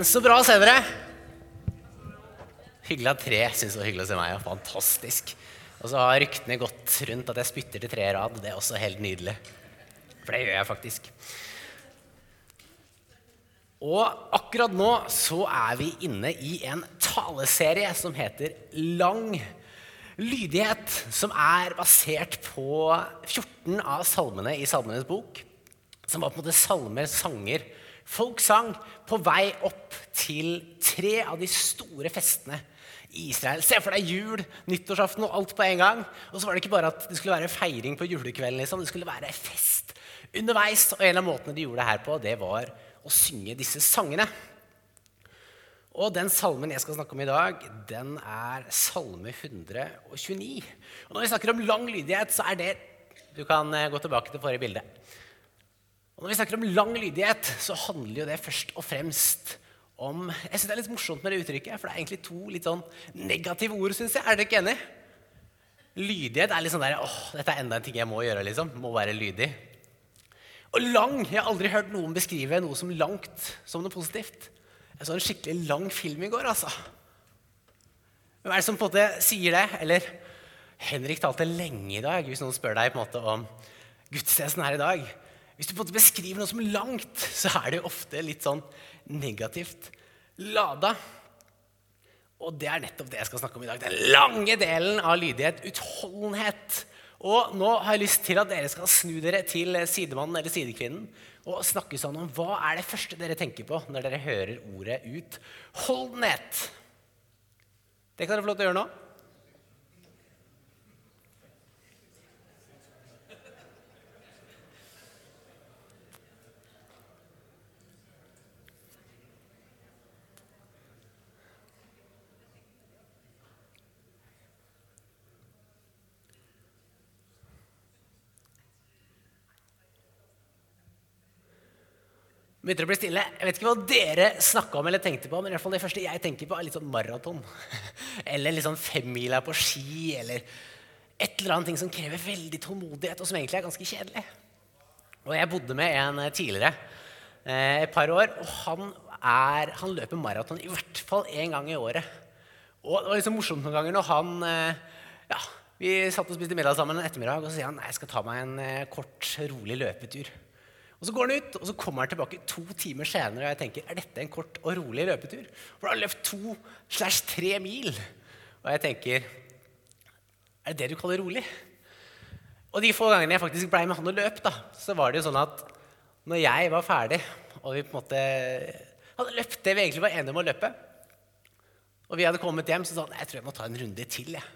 Så bra å se dere. Hyggelig at tre syns det var hyggelig å se meg. Ja. Fantastisk. Og så har ryktene gått rundt at jeg spytter til tre i rad. Det er også helt nydelig. For det gjør jeg faktisk. Og akkurat nå så er vi inne i en taleserie som heter Lang lydighet, som er basert på 14 av salmene i Salmenes bok. Som var på en måte salmer, sanger, folk sang på vei opp til tre av de store festene i Israel. Se for deg jul, nyttårsaften og alt på en gang. Og så var det ikke bare at det skulle være feiring på julekvelden. Liksom. Det skulle være fest underveis. Og en av måtene de gjorde det her på, det var å synge disse sangene. Og den salmen jeg skal snakke om i dag, den er salme 129. Og når vi snakker om lang lydighet, så er det Du kan eh, gå tilbake til forrige bilde. Og når vi snakker om lang lydighet, så handler jo det først og fremst om Jeg synes Det er litt morsomt med det uttrykket, for det er egentlig to litt sånn negative ord. Synes jeg. Er dere ikke enig? Lydighet er litt sånn der åh, dette er enda en ting jeg må gjøre. liksom. Må være lydig. Og lang Jeg har aldri hørt noen beskrive noe som langt som noe positivt. Jeg så en skikkelig lang film i går, altså. Hvem er det som på en måte sier det? Eller Henrik talte lenge i dag, hvis noen spør deg på en måte om gudstjenesten her i dag. Hvis du på en måte beskriver noe som langt, så er det ofte litt sånn negativt lada. Og det er nettopp det jeg skal snakke om i dag. Den lange delen av lydighet. Utholdenhet. Og nå har jeg lyst til at dere skal snu dere til sidemannen eller sidekvinnen og snakke sånn om hva er det første dere tenker på når dere hører ordet utholdenhet. Det kan dere få lov til å gjøre nå. Begynte å bli stille. Jeg vet ikke hva dere snakka om eller tenkte på, men i hvert fall det første jeg tenker på, er litt sånn maraton. Eller litt sånn femmila på ski, eller et eller annet ting som krever veldig tålmodighet, og som egentlig er ganske kjedelig. Og jeg bodde med en tidligere eh, et par år, og han, er, han løper maraton i hvert fall én gang i året. Og det var liksom morsomt noen ganger når han eh, ja, Vi satt og spiste middag sammen en ettermiddag, og så sier han nei, jeg skal ta meg en eh, kort, rolig løpetur. Og Så går han ut, og så kommer han tilbake to timer senere. Og jeg tenker, er dette en kort og rolig løpetur? For han har løpt to slash tre mil. Og jeg tenker, er det det du kaller rolig? Og de få gangene jeg faktisk blei med han og løp, da, så var det jo sånn at når jeg var ferdig, og vi på en måte hadde løpt det vi egentlig var enige om å løpe, og vi hadde kommet hjem, så sa han jeg tror jeg må ta en runde til. jeg.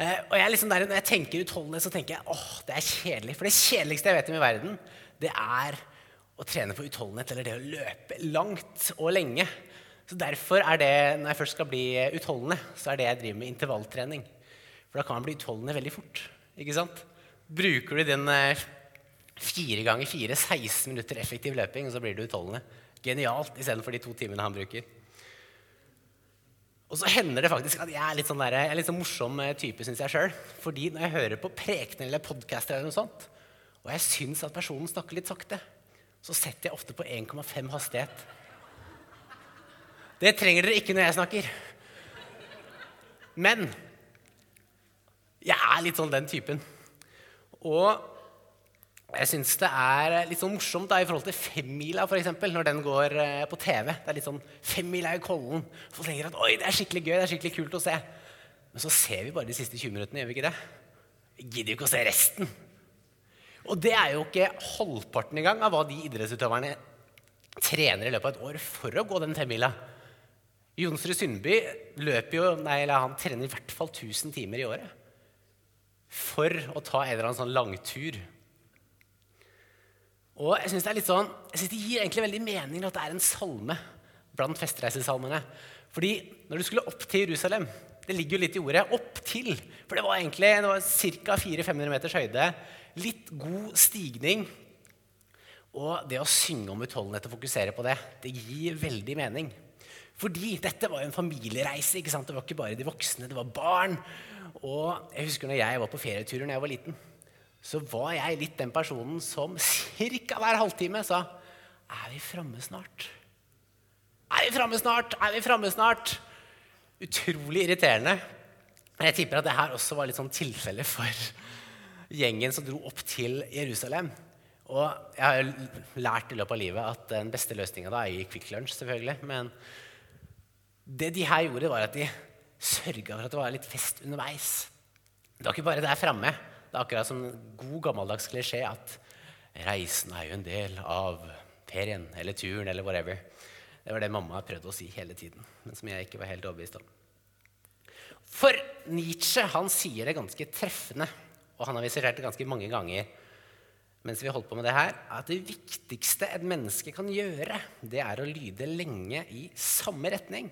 Eh, og jeg liksom der, Når jeg tenker utholdenhet, så tenker jeg åh, det er kjedelig. For det kjedeligste jeg vet om i verden, det er å trene på utholdenhet, eller det å løpe langt og lenge. Så Derfor er det, når jeg først skal bli utholdende, så er det jeg driver med intervalltrening. For da kan man bli utholdende veldig fort. ikke sant? Bruker du den eh, fire ganger fire, 16 minutter effektiv løping, så blir du utholdende. Genialt istedenfor de to timene han bruker. Og så hender det faktisk at jeg er litt sånn, der, jeg er litt sånn morsom eh, type, syns jeg sjøl. Fordi når jeg hører på prekener eller podcaster, eller noe sånt, og jeg syns at personen snakker litt sakte, så setter jeg ofte på 1,5 hastighet. Det trenger dere ikke når jeg snakker. Men jeg er litt sånn den typen. Og jeg syns det er litt sånn morsomt da, i forhold til femmila, f.eks., når den går eh, på TV. Det er litt sånn Femmila i Kollen. Folk tenker at oi, det er skikkelig gøy, det er skikkelig kult å se. Men så ser vi bare de siste 20 minuttene, gjør vi ikke det? Vi gidder jo ikke å se resten. Og det er jo ikke halvparten engang av hva de idrettsutøverne trener i løpet av et år for å gå den femmila. Jonsrud Sundby løper jo, nei, eller han trener i hvert fall 1000 timer i året for å ta en eller annen sånn langtur. Og jeg synes Det sånn, synes det gir egentlig veldig mening at det er en salme blant festreisesalmene. Fordi når du skulle opp til Jerusalem Det ligger jo litt i ordet 'opp til'. For det var egentlig det ca. 400-500 meters høyde. Litt god stigning. Og det å synge om utholdenhet og fokusere på det, det gir veldig mening. Fordi dette var jo en familiereise. ikke sant? Det var ikke bare de voksne, det var barn. Og jeg husker når jeg var på ferieturer når jeg var liten, så var jeg litt den personen som ca. hver halvtime sa Er vi framme snart? Er vi framme snart? Er vi framme snart? Utrolig irriterende. Jeg tipper at det her også var litt sånn tilfelle for gjengen som dro opp til Jerusalem. Og jeg har jo lært i løpet av livet at den beste løsninga da er i Kvikk Lunsj, selvfølgelig. Men det de her gjorde, var at de sørga for at det var litt fest underveis. Det var ikke bare der framme. Det er akkurat som god gammeldags klisjé at reisen er jo en del av ferien eller turen eller whatever. Det var det mamma prøvde å si hele tiden, men som jeg ikke var helt overbevist om. For Nietzsche han sier det ganske treffende, og han har visitert det ganske mange ganger mens vi holdt på med det her, at det viktigste et menneske kan gjøre, det er å lyde lenge i samme retning.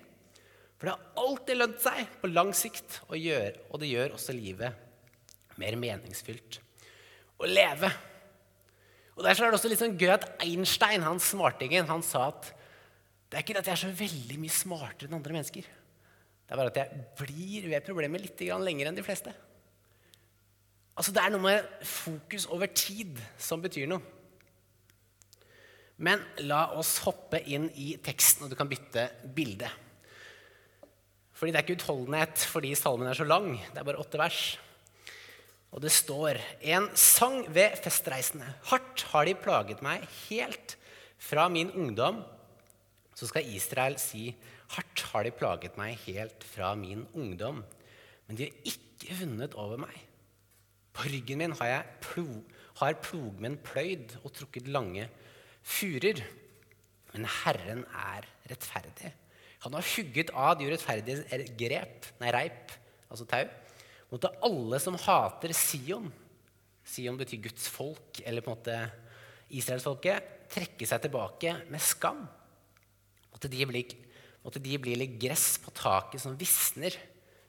For det har alltid lønt seg på lang sikt å gjøre, og det gjør også livet mer meningsfylt å leve. Og Derfor er det også litt sånn gøy at Einstein, han smartingen, han sa at det er ikke det at jeg er så veldig mye smartere enn andre mennesker. Det er bare at jeg blir ved problemet litt lenger enn de fleste. Altså Det er noe med fokus over tid som betyr noe. Men la oss hoppe inn i teksten, og du kan bytte bilde. Fordi det er ikke utholdenhet fordi salmen er så lang. Det er bare åtte vers. Og det står en sang ved festreisende. Hardt har de plaget meg helt fra min ungdom så skal Israel si hardt har de plaget meg helt fra min ungdom, men de har ikke vunnet over meg. På ryggen min har, jeg plo, har plogmenn pløyd og trukket lange furer. Men Herren er rettferdig. Han har hugget av de urettferdiges grep, nei, reip, altså tau, mot alle som hater Sion. Sion betyr Guds folk, eller på en måte Israelsfolket. Trekke seg tilbake med skam. Måtte de, blir, at de blir litt gress på taket som visner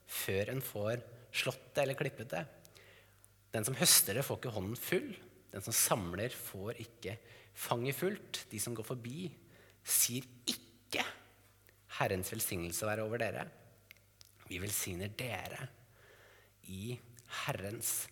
før en får slått det eller klippet det. Den som høster det, får ikke hånden full. Den som samler, får ikke fanget fullt. De som går forbi, sier ikke 'Herrens velsignelse være over dere'. Vi velsigner dere i Herrens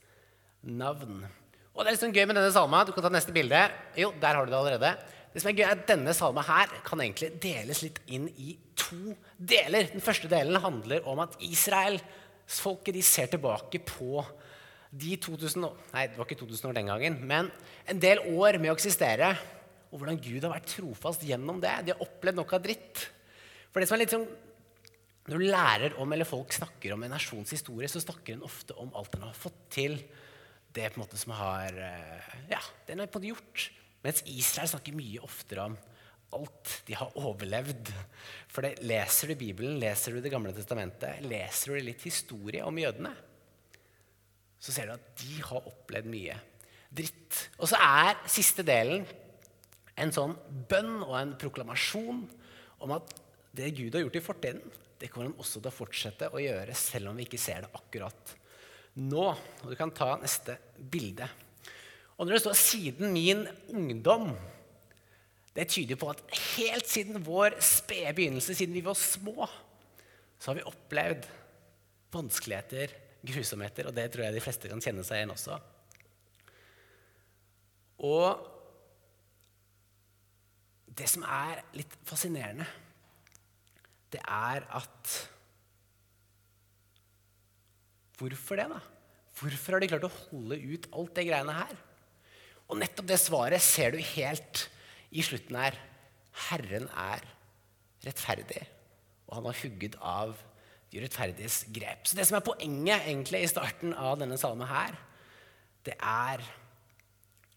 navn. Og det er litt sånn gøy med denne salma. Du kan ta neste bilde. Jo, der har du det allerede. Det som er gøy er at Denne salma her kan egentlig deles litt inn i to deler. Den første delen handler om at israelsfolket ser tilbake på de 2000 år, nei, det var ikke 2000 år den gangen, men en del år med å eksistere. Og hvordan Gud har vært trofast gjennom det. De har opplevd noe av dritt. For det som er litt sånn, Når du lærer om, eller folk snakker om en nasjons historie, så snakker en ofte om alt den har fått til. Det på en måte som har eh, ja, den har på en måte gjort. Mens Israel snakker mye oftere om alt de har overlevd. For det, leser du Bibelen, leser du Det gamle testamentet, leser du litt historie om jødene, så ser du at de har opplevd mye dritt. Og så er siste delen en sånn bønn og en proklamasjon om at det Gud har gjort i fortiden, det kommer han også til å fortsette å gjøre, selv om vi ikke ser det akkurat nå. Og Du kan ta neste bilde. Og når det står 'siden min ungdom', det tyder på at helt siden vår spede begynnelse, siden vi var små, så har vi opplevd vanskeligheter, grusomheter, og det tror jeg de fleste kan kjenne seg igjen også. Og det som er litt fascinerende, det er at Hvorfor det, da? Hvorfor har de klart å holde ut alt det greiene her? Og nettopp det svaret ser du helt i slutten her. Herren er rettferdig, og han har hugget av de rettferdiges grep. Så det som er poenget egentlig i starten av denne salmen her, det er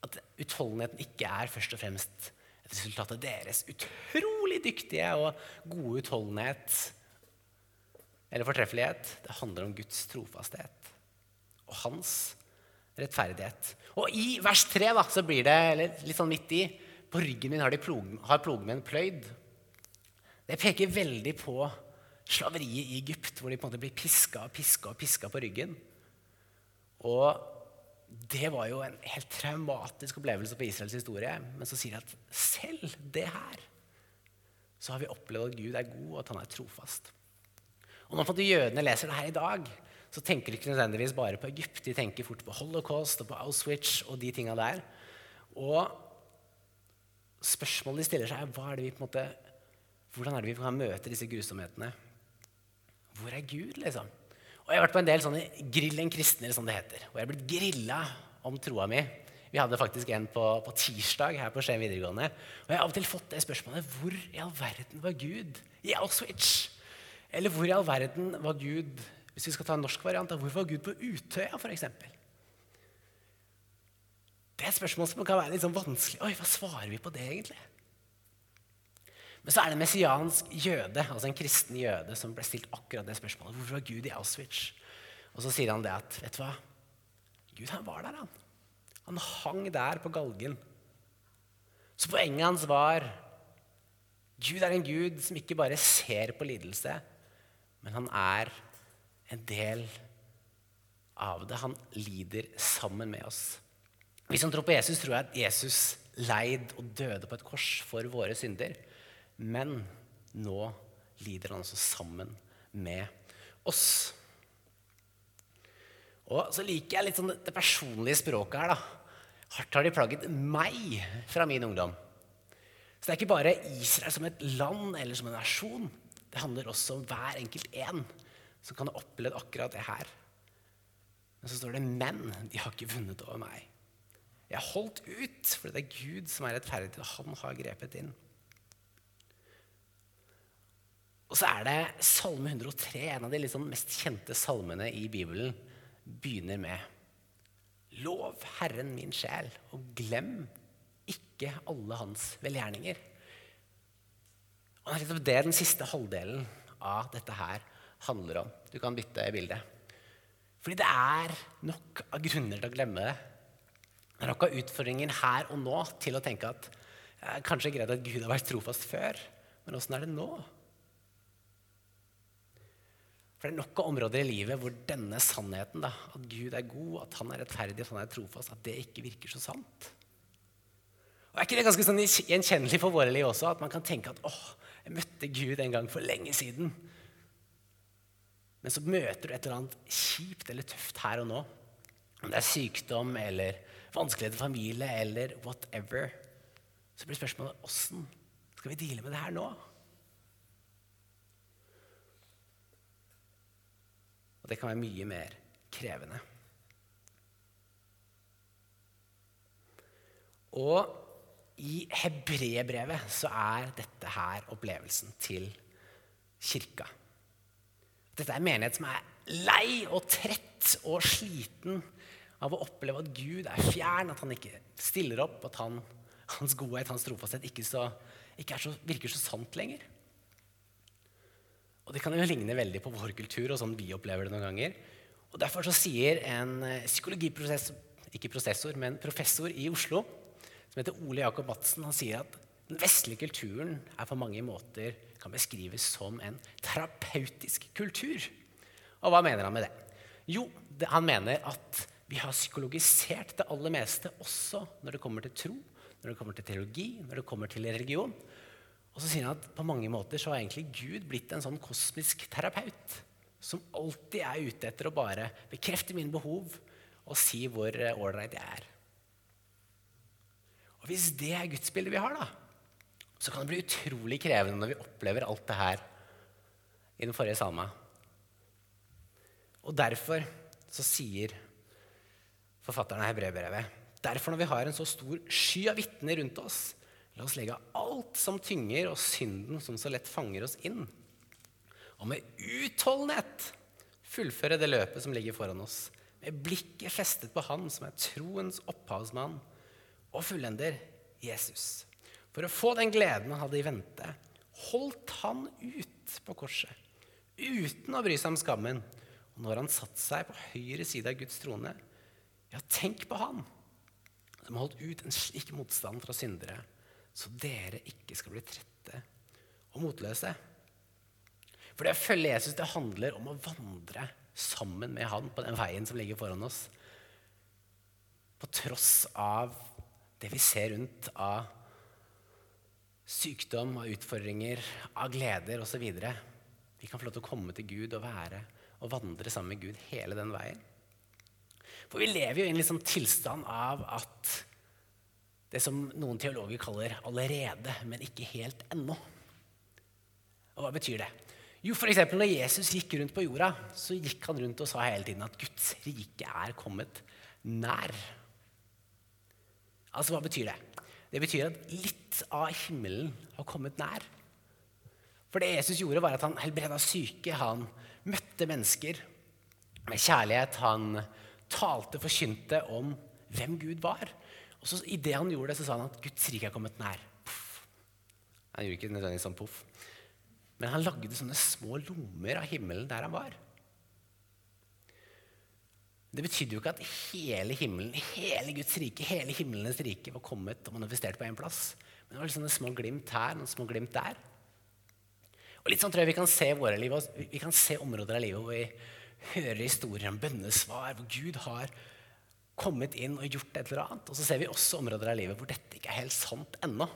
at utholdenheten ikke er først og fremst et resultat av deres utrolig dyktige og gode utholdenhet eller fortreffelighet. Det handler om Guds trofasthet og hans rettferdighet. Og i vers 3 da, så blir det litt sånn midt i På ryggen min har, de plog, har plogmenn pløyd. Det peker veldig på slaveriet i Egypt, hvor de på en måte blir piska og piska og piska på ryggen. Og det var jo en helt traumatisk opplevelse på Israels historie. Men så sier de at selv det her så har vi opplevd at Gud er god, og at han er trofast. Og når jødene leser det her i dag, så tenker de ikke nødvendigvis bare på Egypt. De tenker fort på holocaust og på Auschwitz og de tinga der. Og spørsmålet de stiller seg, er er en måte, hvordan er det vi kan møte disse grusomhetene? Hvor er Gud, liksom? Og Jeg har vært på en del sånne Grillen kristner, som det heter. Og jeg er blitt grilla om troa mi. Vi hadde faktisk en på, på tirsdag her på Skien videregående. Og jeg har av og til fått det spørsmålet hvor i all verden var Gud i Auschwitz? Eller hvor i all verden var Gud hvis vi skal ta en norsk variant, hvor var Gud på Utøya, f.eks.? Det er et spørsmål som kan være litt sånn vanskelig. Oi, hva svarer vi på det, egentlig? Men så er det en messiansk jøde, altså en kristen jøde, som ble stilt akkurat det spørsmålet. Hvorfor var Gud i Auschwitz? Og så sier han det at vet du hva? Gud han var der, han. Han hang der på galgen. Så poenget hans var Gud er en gud som ikke bare ser på lidelse, men han er en del av det. Han lider sammen med oss. Vi som tror på Jesus, tror at Jesus leid og døde på et kors for våre synder. Men nå lider han altså sammen med oss. Og så liker jeg litt sånn det personlige språket her. da. Hardt har de plaget meg fra min ungdom. Så det er ikke bare Israel som et land eller som en nasjon. Det handler også om hver enkelt en som kan ha opplevd akkurat det her. Men så står det 'men'. De har ikke vunnet over meg. Jeg har holdt ut, for det er Gud som er rettferdig, og han har grepet inn. Og så er det Salme 103, en av de liksom mest kjente salmene i Bibelen, begynner med Lov Herren min sjel, og glem ikke alle hans velgjerninger. Og Det er den siste halvdelen av dette her handler om. Du kan bytte bilde. Fordi det er nok av grunner til å glemme det. Det er nok av utfordringer her og nå til å tenke at er kanskje greit at Gud har vært trofast før, men åssen er det nå? For det er nok av områder i livet hvor denne sannheten, da, at Gud er god, at han er rettferdig, at han er trofast, at det ikke virker så sant. Og Er ikke det ganske sånn gjenkjennelig for våre liv også? At man kan tenke at åh, jeg møtte Gud en gang for lenge siden. Men så møter du et eller annet kjipt eller tøft her og nå. Om det er sykdom eller vanskeligheter i familie eller whatever. Så blir spørsmålet åssen skal vi deale med det her nå? Og det kan være mye mer krevende. Og i hebreerbrevet så er dette her opplevelsen til kirka. Dette er en menighet som er lei og trett og sliten av å oppleve at Gud er fjern, at han ikke stiller opp, at han, hans godhet, hans trofasthet, ikke, så, ikke så, virker så sant lenger. Og det kan jo ligne veldig på vår kultur og sånn vi opplever det noen ganger. Og Derfor så sier en psykologiprosessor, ikke prosessor, men professor i Oslo, som heter Ole Jakob Madsen, han sier at den vestlige kulturen er på mange måter kan beskrives som en terapeutisk kultur. Og hva mener han med det? Jo, det, han mener at vi har psykologisert det aller meste, også når det kommer til tro, når det kommer til teologi, når det kommer til religion. Og så sier han at på mange måter så har egentlig Gud blitt en sånn kosmisk terapeut som alltid er ute etter å bare bekrefte mine behov og si hvor ålreit jeg er. Og Hvis det er gudsbildet vi har, da, så kan det bli utrolig krevende når vi opplever alt det her i den forrige salma. Og derfor så sier forfatteren av Hebreerbrevet Derfor, når vi har en så stor sky av vitner rundt oss, La oss legge av alt som tynger, og synden som så lett fanger oss inn. Og med utholdenhet fullføre det løpet som ligger foran oss, med blikket festet på Han som er troens opphavsmann og fullender, Jesus. For å få den gleden han hadde i vente, holdt han ut på korset uten å bry seg om skammen. Og når han satte seg på høyre side av Guds trone, ja, tenk på han som holdt ut en slik motstand fra syndere så dere ikke skal bli trette og motløse. For det å følge Jesus det handler om å vandre sammen med han på den veien som ligger foran oss. På tross av det vi ser rundt av sykdom, av utfordringer, av gleder osv. Vi kan få lov til å komme til Gud og være og vandre sammen med Gud hele den veien. For vi lever jo i en liksom tilstand av at det som noen teologer kaller 'allerede', men ikke helt ennå. Og hva betyr det? Jo, eksempel, når Jesus gikk rundt på jorda, så gikk han rundt og sa hele tiden at Guds rike er kommet nær. Altså, hva betyr det? Det betyr at litt av himmelen har kommet nær. For det Jesus gjorde, var at han helbreda syke, han møtte mennesker med kjærlighet. Han talte, forkynte om hvem Gud var. Og så Idet han gjorde det, så sa han at Guds rike er kommet nær. Puff. Han gjorde ikke nødvendigvis sånn poff. Men han lagde sånne små lommer av himmelen der han var. Det betydde jo ikke at hele himmelen, hele Guds rike, hele himmelens rike var kommet og manifestert på én plass. Men det var noen små glimt her noen små glimt der. Og litt sånn tror jeg Vi kan se våre liv, vi kan se områder av livet hvor vi hører historier om bønnesvar, hvor Gud har kommet inn og gjort et eller annet. Og så ser vi også områder av livet hvor dette ikke er helt sant ennå.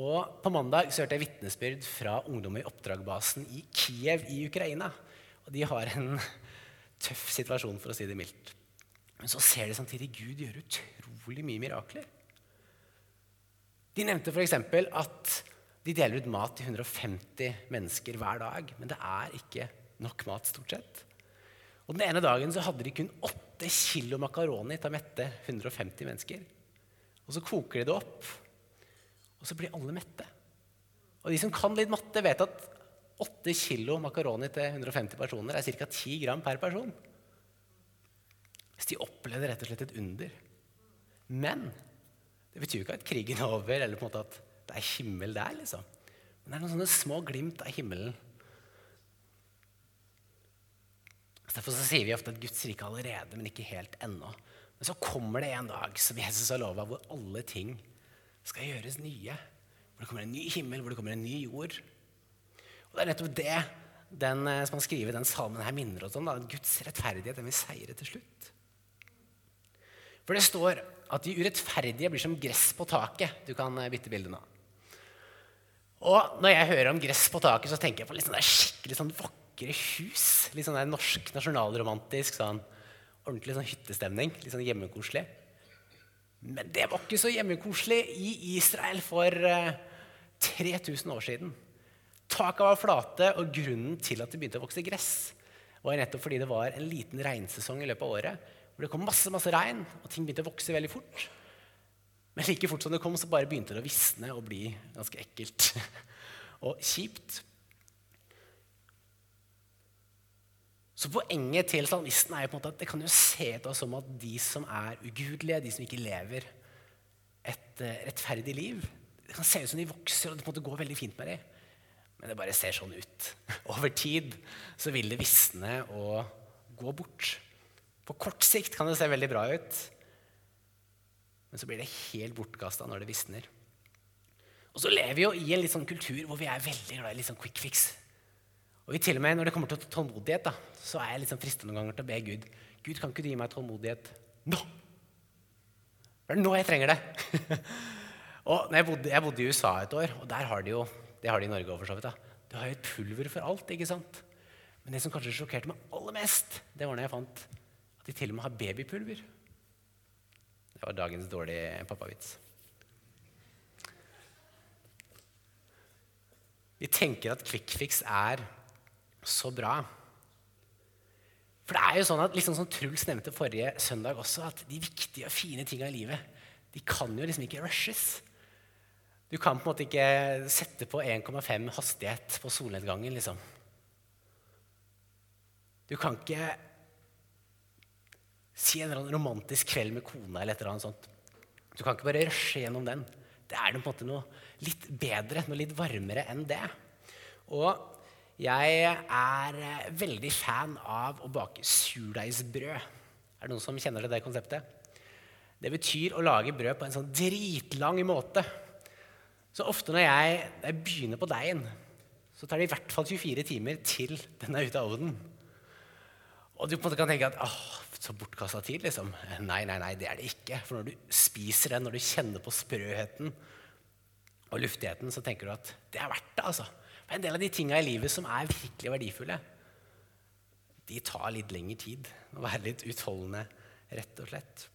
Og På mandag så hørte jeg vitnesbyrd fra ungdom i oppdragbasen i Kiev i Ukraina. Og de har en tøff situasjon, for å si det mildt. Men så ser de samtidig Gud gjøre utrolig mye mirakler. De nevnte f.eks. at de deler ut mat til 150 mennesker hver dag. Men det er ikke nok mat, stort sett. Og Den ene dagen så hadde de kun 8 kilo makaroni til å mette 150 mennesker. Og Så koker de det opp, og så blir alle mette. Og De som kan litt matte, vet at 8 kilo makaroni til 150 personer er ca. 10 gram per person. Så de opplevde rett og slett et under. Men det betyr jo ikke at krigen er over, eller på en måte at det er himmel der. liksom. Men det er noen sånne små glimt av himmelen Derfor så sier vi ofte at Guds rike allerede, men ikke helt ennå. Men så kommer det en dag som Jesus har lova, hvor alle ting skal gjøres nye. Hvor det kommer en ny himmel, hvor det kommer en ny jord. Og Det er nettopp det den eh, som han skriver den salmen her minner oss om. Da, Guds rettferdighet den vil seire til slutt. For det står at de urettferdige blir som gress på taket. Du kan eh, bytte bilde nå. Og når jeg hører om gress på taket, så tenker jeg på litt sånn skikkelig sånn vakre hus. Litt sånn norsk nasjonalromantisk, sånn, ordentlig sånn hyttestemning. Litt sånn hjemmekoselig. Men det var ikke så hjemmekoselig i Israel for uh, eh, 3000 år siden. Taket var flate, og grunnen til at det begynte å vokse gress, var nettopp fordi det var en liten regnsesong i løpet av året hvor det kom masse masse regn, og ting begynte å vokse veldig fort. Men like fort som det kom, så bare begynte det å visne og bli ganske ekkelt og kjipt. Så Poenget til salmisten er jo på en måte at det kan jo se ut som at de som er ugudelige, de som ikke lever et uh, rettferdig liv Det kan se ut som de vokser, og det på en måte går veldig fint med dem. Men det bare ser sånn ut. Over tid så vil det visne og gå bort. På kort sikt kan det se veldig bra ut, men så blir det helt bortkasta når det visner. Og så lever vi jo i en litt sånn kultur hvor vi er veldig glad i litt sånn quick fix. Og vi til og med Når det kommer til tålmodighet, da, så er jeg litt sånn frista noen ganger til å be Gud Gud, kan ikke du gi meg tålmodighet nå? Det er nå jeg trenger det. og jeg bodde, jeg, bodde, i USA et år, og der har de jo Det har de i Norge òg, for så vidt. da. Du har jo et pulver for alt. ikke sant? Men det som kanskje sjokkerte meg aller mest, det var når jeg fant at de til og med har babypulver. Det var dagens dårlige pappavits. Vi tenker at quick er så bra. For det er jo sånn at, liksom som Truls nevnte forrige søndag også, at de viktige og fine tinga i livet de kan jo liksom ikke rushes. Du kan på en måte ikke sette på 1,5 hastighet på solnedgangen, liksom. Du kan ikke si en romantisk kveld med kona eller et eller annet sånt. Du kan ikke bare rushe gjennom den. Det er på en måte noe litt bedre, noe litt varmere enn det. Og jeg er veldig fan av å bake surdeigsbrød. Er det noen som kjenner til det konseptet? Det betyr å lage brød på en sånn dritlang måte. Så ofte når jeg, jeg begynner på deigen, så tar det i hvert fall 24 timer til den er ute av ovnen. Og du på en måte kan tenke at åh, så bortkasta tid, liksom. Nei, nei, nei, det er det ikke. For når du spiser den, når du kjenner på sprøheten og luftigheten, så tenker du at det er verdt det. altså. For en del av de tinga i livet som er virkelig verdifulle, de tar litt lengre tid. Å være litt utholdende, rett og slett.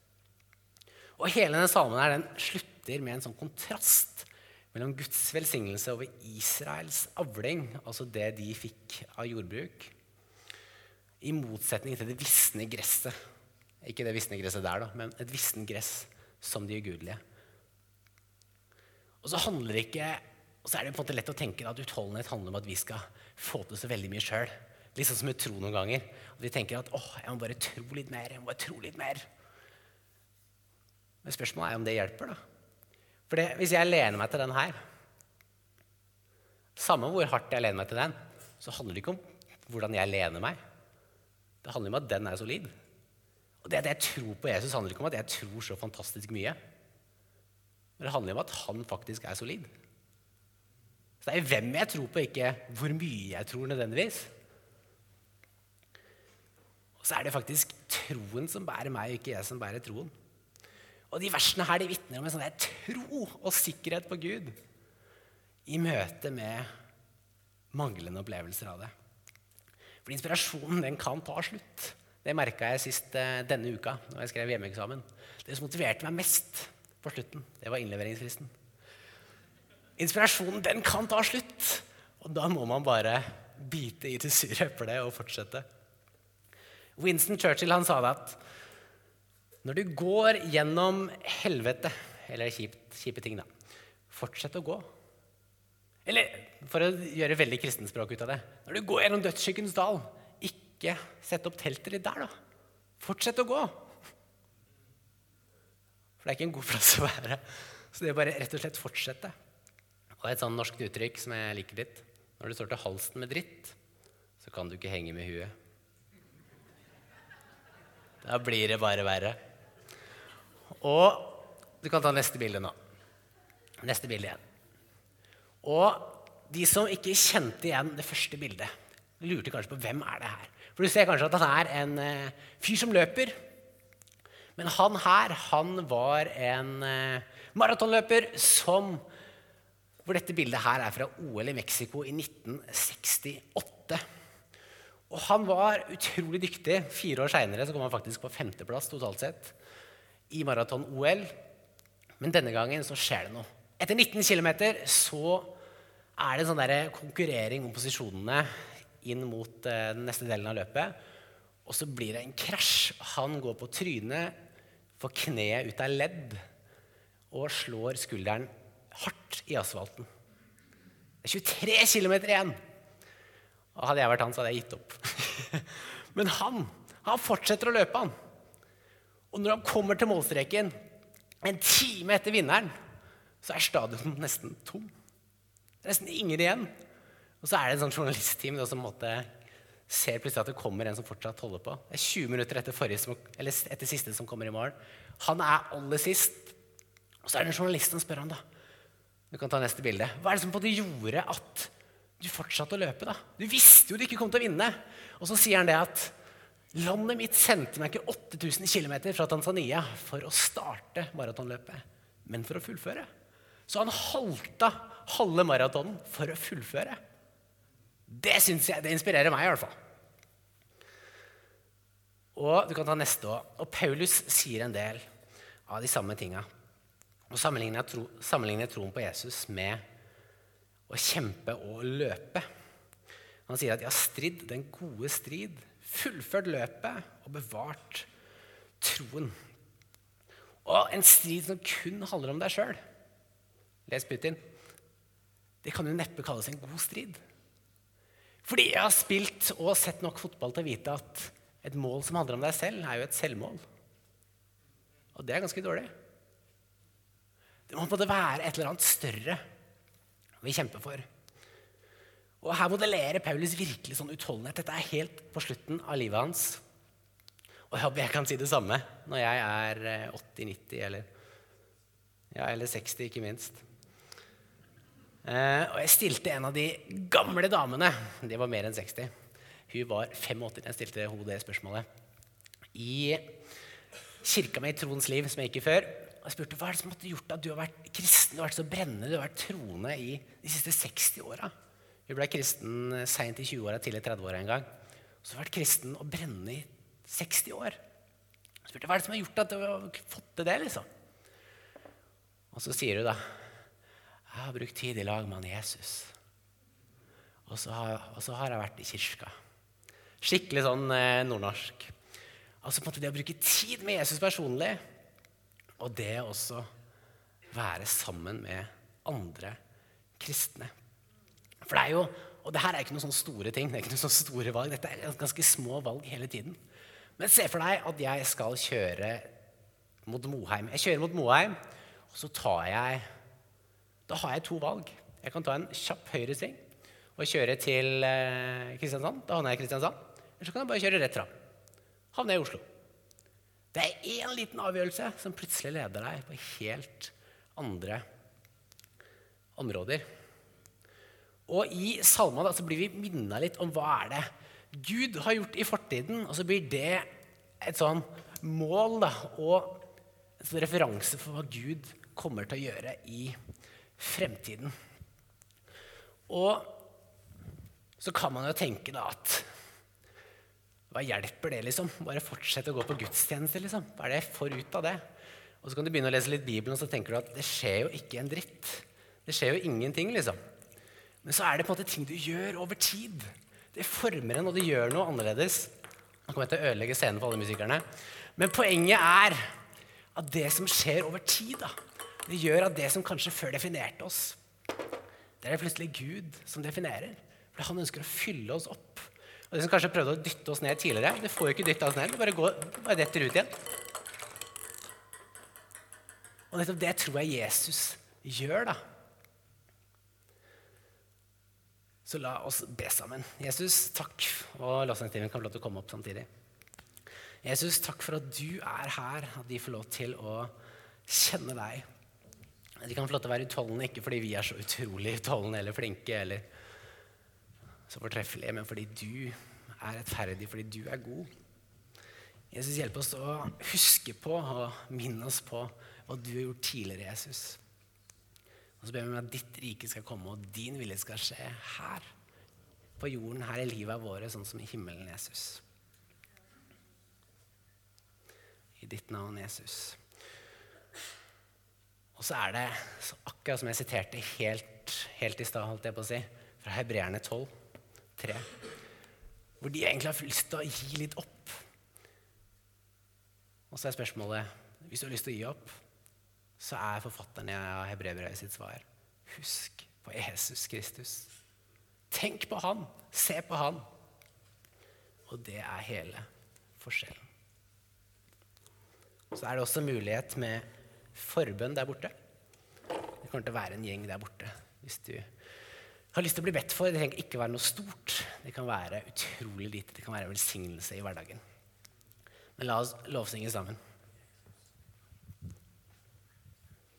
Og hele denne salmen her, den slutter med en sånn kontrast mellom Guds velsignelse over Israels avling, altså det de fikk av jordbruk, i motsetning til det visne gresset. Ikke det visne gresset der, da, men et vistent gress som de ugudelige. Og så handler det ikke og så er det på en måte lett å tenke at utholdenhet handler om at vi skal få til så veldig mye sjøl. Litt sånn som med tro noen ganger. At vi tenker at åh, jeg må bare tro litt mer. jeg må bare tro litt mer. Men spørsmålet er om det hjelper. da. For hvis jeg lener meg til den her Samme hvor hardt jeg lener meg til den, så handler det ikke om hvordan jeg lener meg. Det handler om at den er solid. Og det at jeg tror på Jesus, handler ikke om at jeg tror så fantastisk mye. Men det handler om at han faktisk er solid. Så det er hvem jeg tror på, ikke hvor mye jeg tror nødvendigvis. Og så er det faktisk troen som bærer meg, ikke jeg som bærer troen. Og de versene her de vitner om en sånn tro og sikkerhet på Gud i møte med manglende opplevelser av det. For inspirasjonen den kan ta slutt. Det merka jeg sist uh, denne uka når jeg skrev hjemmeeksamen. Det som motiverte meg mest på slutten, det var innleveringsfristen. Inspirasjonen den kan ta slutt, og da må man bare bite i det sure eplet og fortsette. Winston Churchill han sa det at når du går gjennom helvete, eller kjipt, kjipe ting, da, fortsett å gå. Eller for å gjøre veldig kristenspråk ut av det Når du går gjennom dødsskyggens dal, ikke sett opp teltet ditt der, da. Fortsett å gå. For det er ikke en god plass å være. Så det er bare rett og slett fortsette. Og et sånn norsk uttrykk som jeg liker litt Når du står til halsen med dritt, så kan du ikke henge med huet. Da blir det bare verre. Og du kan ta neste bilde nå. Neste bilde igjen. Og de som ikke kjente igjen det første bildet, lurte kanskje på hvem er det her. For du ser kanskje at han er en uh, fyr som løper. Men han her, han var en uh, maratonløper som Hvor dette bildet her er fra OL i Mexico i 1968. Og han var utrolig dyktig. Fire år seinere kom han faktisk på femteplass totalt sett i maraton-OL. Men denne gangen så skjer det noe. Etter 19 km så er det en sånn konkurrering om posisjonene inn mot uh, den neste delen av løpet. Og så blir det en krasj. Han går på trynet, får kneet ut av ledd og slår skulderen hardt i asfalten. Det er 23 km igjen! Og hadde jeg vært han, så hadde jeg gitt opp. Men han, han fortsetter å løpe, han. Og når han kommer til målstreken, en time etter vinneren, så er stadion nesten tom. Det er nesten ingen igjen. Og så er det en sånn journalistteam som måtte, ser plutselig at det kommer en som fortsatt holder på. Det er 20 minutter etter, forrige, etter siste som kommer i mål. Han er aller sist. Og så er det en journalist som spør han da. Du kan ta neste bilde. Hva er det som på det gjorde at du fortsatte å løpe? da? Du visste jo du ikke kom til å vinne. Og så sier han det at landet mitt sendte meg ikke 8000 km fra Tanzania for å starte maratonløpet, men for å fullføre. Så han halta halve maratonen for å fullføre. Det synes jeg, det inspirerer meg i hvert fall. Og du kan ta neste òg. Og Paulus sier en del av de samme tinga. Og sammenligner, tro, sammenligner troen på Jesus med å kjempe og løpe. Han sier at jeg har stridd den gode strid, fullført løpet og bevart troen. Og en strid som kun handler om deg sjøl. Les Putin. Det kan jo neppe kalles en god strid. Fordi jeg har spilt og sett nok fotball til å vite at et mål som handler om deg selv, er jo et selvmål. Og det er ganske dårlig. Det må på en måte være et eller annet større vi kjemper for. Og Her modellerer Paulus virkelig sånn utholdenhet. Dette er helt på slutten av livet hans. Og jeg håper jeg kan si det samme når jeg er 80-90 eh, eller, ja, eller 60, ikke minst. Eh, og jeg stilte en av de gamle damene, De var mer enn 60 Hun var 85 da jeg stilte henne det spørsmålet. I kirka mi i Troens liv, som jeg gikk i før, og jeg spurte hva er det som hadde gjort at du har vært kristen du har vært så brennende, du har vært troende i de siste 60 åra. Hun ble kristen seint i 20-åra, tidlig 30-åra en gang. Så har vært kristen og brennende i 60 år. Jeg spurte hva er det som har gjort at du har fått til det. liksom? Og så sier hun da jeg har brukt tid i lag med han Jesus. Og så har, og så har jeg vært i kirka. Skikkelig sånn eh, nordnorsk. Altså på en måte Det å bruke tid med Jesus personlig, og det også være sammen med andre kristne. For det er jo, Og det her er ikke noen sånne store ting. det er ikke noen sånne store valg, Dette er ganske små valg hele tiden. Men se for deg at jeg skal kjøre mot Moheim. Jeg kjører mot Moheim, og så tar jeg Da har jeg to valg. Jeg kan ta en kjapp høyresving og kjøre til eh, Kristiansand. Da havner jeg i Kristiansand. Eller så kan jeg bare kjøre rett fram. Havner jeg i Oslo. Det er én liten avgjørelse som plutselig leder deg på helt andre områder. Og i salmene så blir vi minna litt om hva er det Gud har gjort i fortiden. Og så blir det et sånn mål da, og en sånn referanse for hva Gud kommer til å gjøre i fremtiden. Og så kan man jo tenke da at hva hjelper det, liksom? Bare fortsette å gå på gudstjeneste, liksom. Hva er det jeg får ut av det? Og så kan du begynne å lese litt Bibelen, og så tenker du at det skjer jo ikke en dritt. Det skjer jo ingenting, liksom. Men så er det på en måte ting du gjør over tid. Det former en, og det gjør noe annerledes. Nå kommer jeg til å ødelegge scenen for alle musikerne. Men poenget er at det som skjer over tid, da, det gjør at det som kanskje før definerte oss, det er det plutselig Gud som definerer. For han ønsker å fylle oss opp. Og Det som kanskje prøvde å dytte oss ned tidligere, det får jo ikke dytta oss ned. Det bare, går, bare detter ut igjen. Og nettopp det tror jeg Jesus gjør, da. Så la oss be sammen. Jesus, takk. Og lovsangstimen kan få lov til å komme opp samtidig. Jesus, takk for at du er her, at de får lov til å kjenne deg. De kan få lov til å være utholdende, ikke fordi vi er så utrolig utholdende eller flinke eller så fortreffelige, men fordi du er rettferdig, fordi du er god. Jesus, hjelp oss å huske på og minne oss på hva du har gjort tidligere, Jesus. Og så ber vi om at ditt rike skal komme, og din vilje skal skje her på jorden, her i livet våre, sånn som i himmelen, Jesus. I ditt navn, Jesus. Og så er det akkurat som jeg siterte helt, helt i stad, holdt jeg på å si, fra Hebreerne 12, 3, hvor de egentlig har lyst til å gi litt opp. Og så er spørsmålet hvis du har lyst til å gi opp, så er forfatteren av Hebreerbrevet sitt svar husk på Jesus Kristus. Tenk på han, se på han. Og det er hele forskjellen. Så er det også mulighet med forbønn der borte. Det kommer til å være en gjeng der borte hvis du har lyst til å bli bedt for. Det trenger ikke være noe stort. Det kan være utrolig lite. Det kan være velsignelse i hverdagen. Men la oss lovsynge sammen.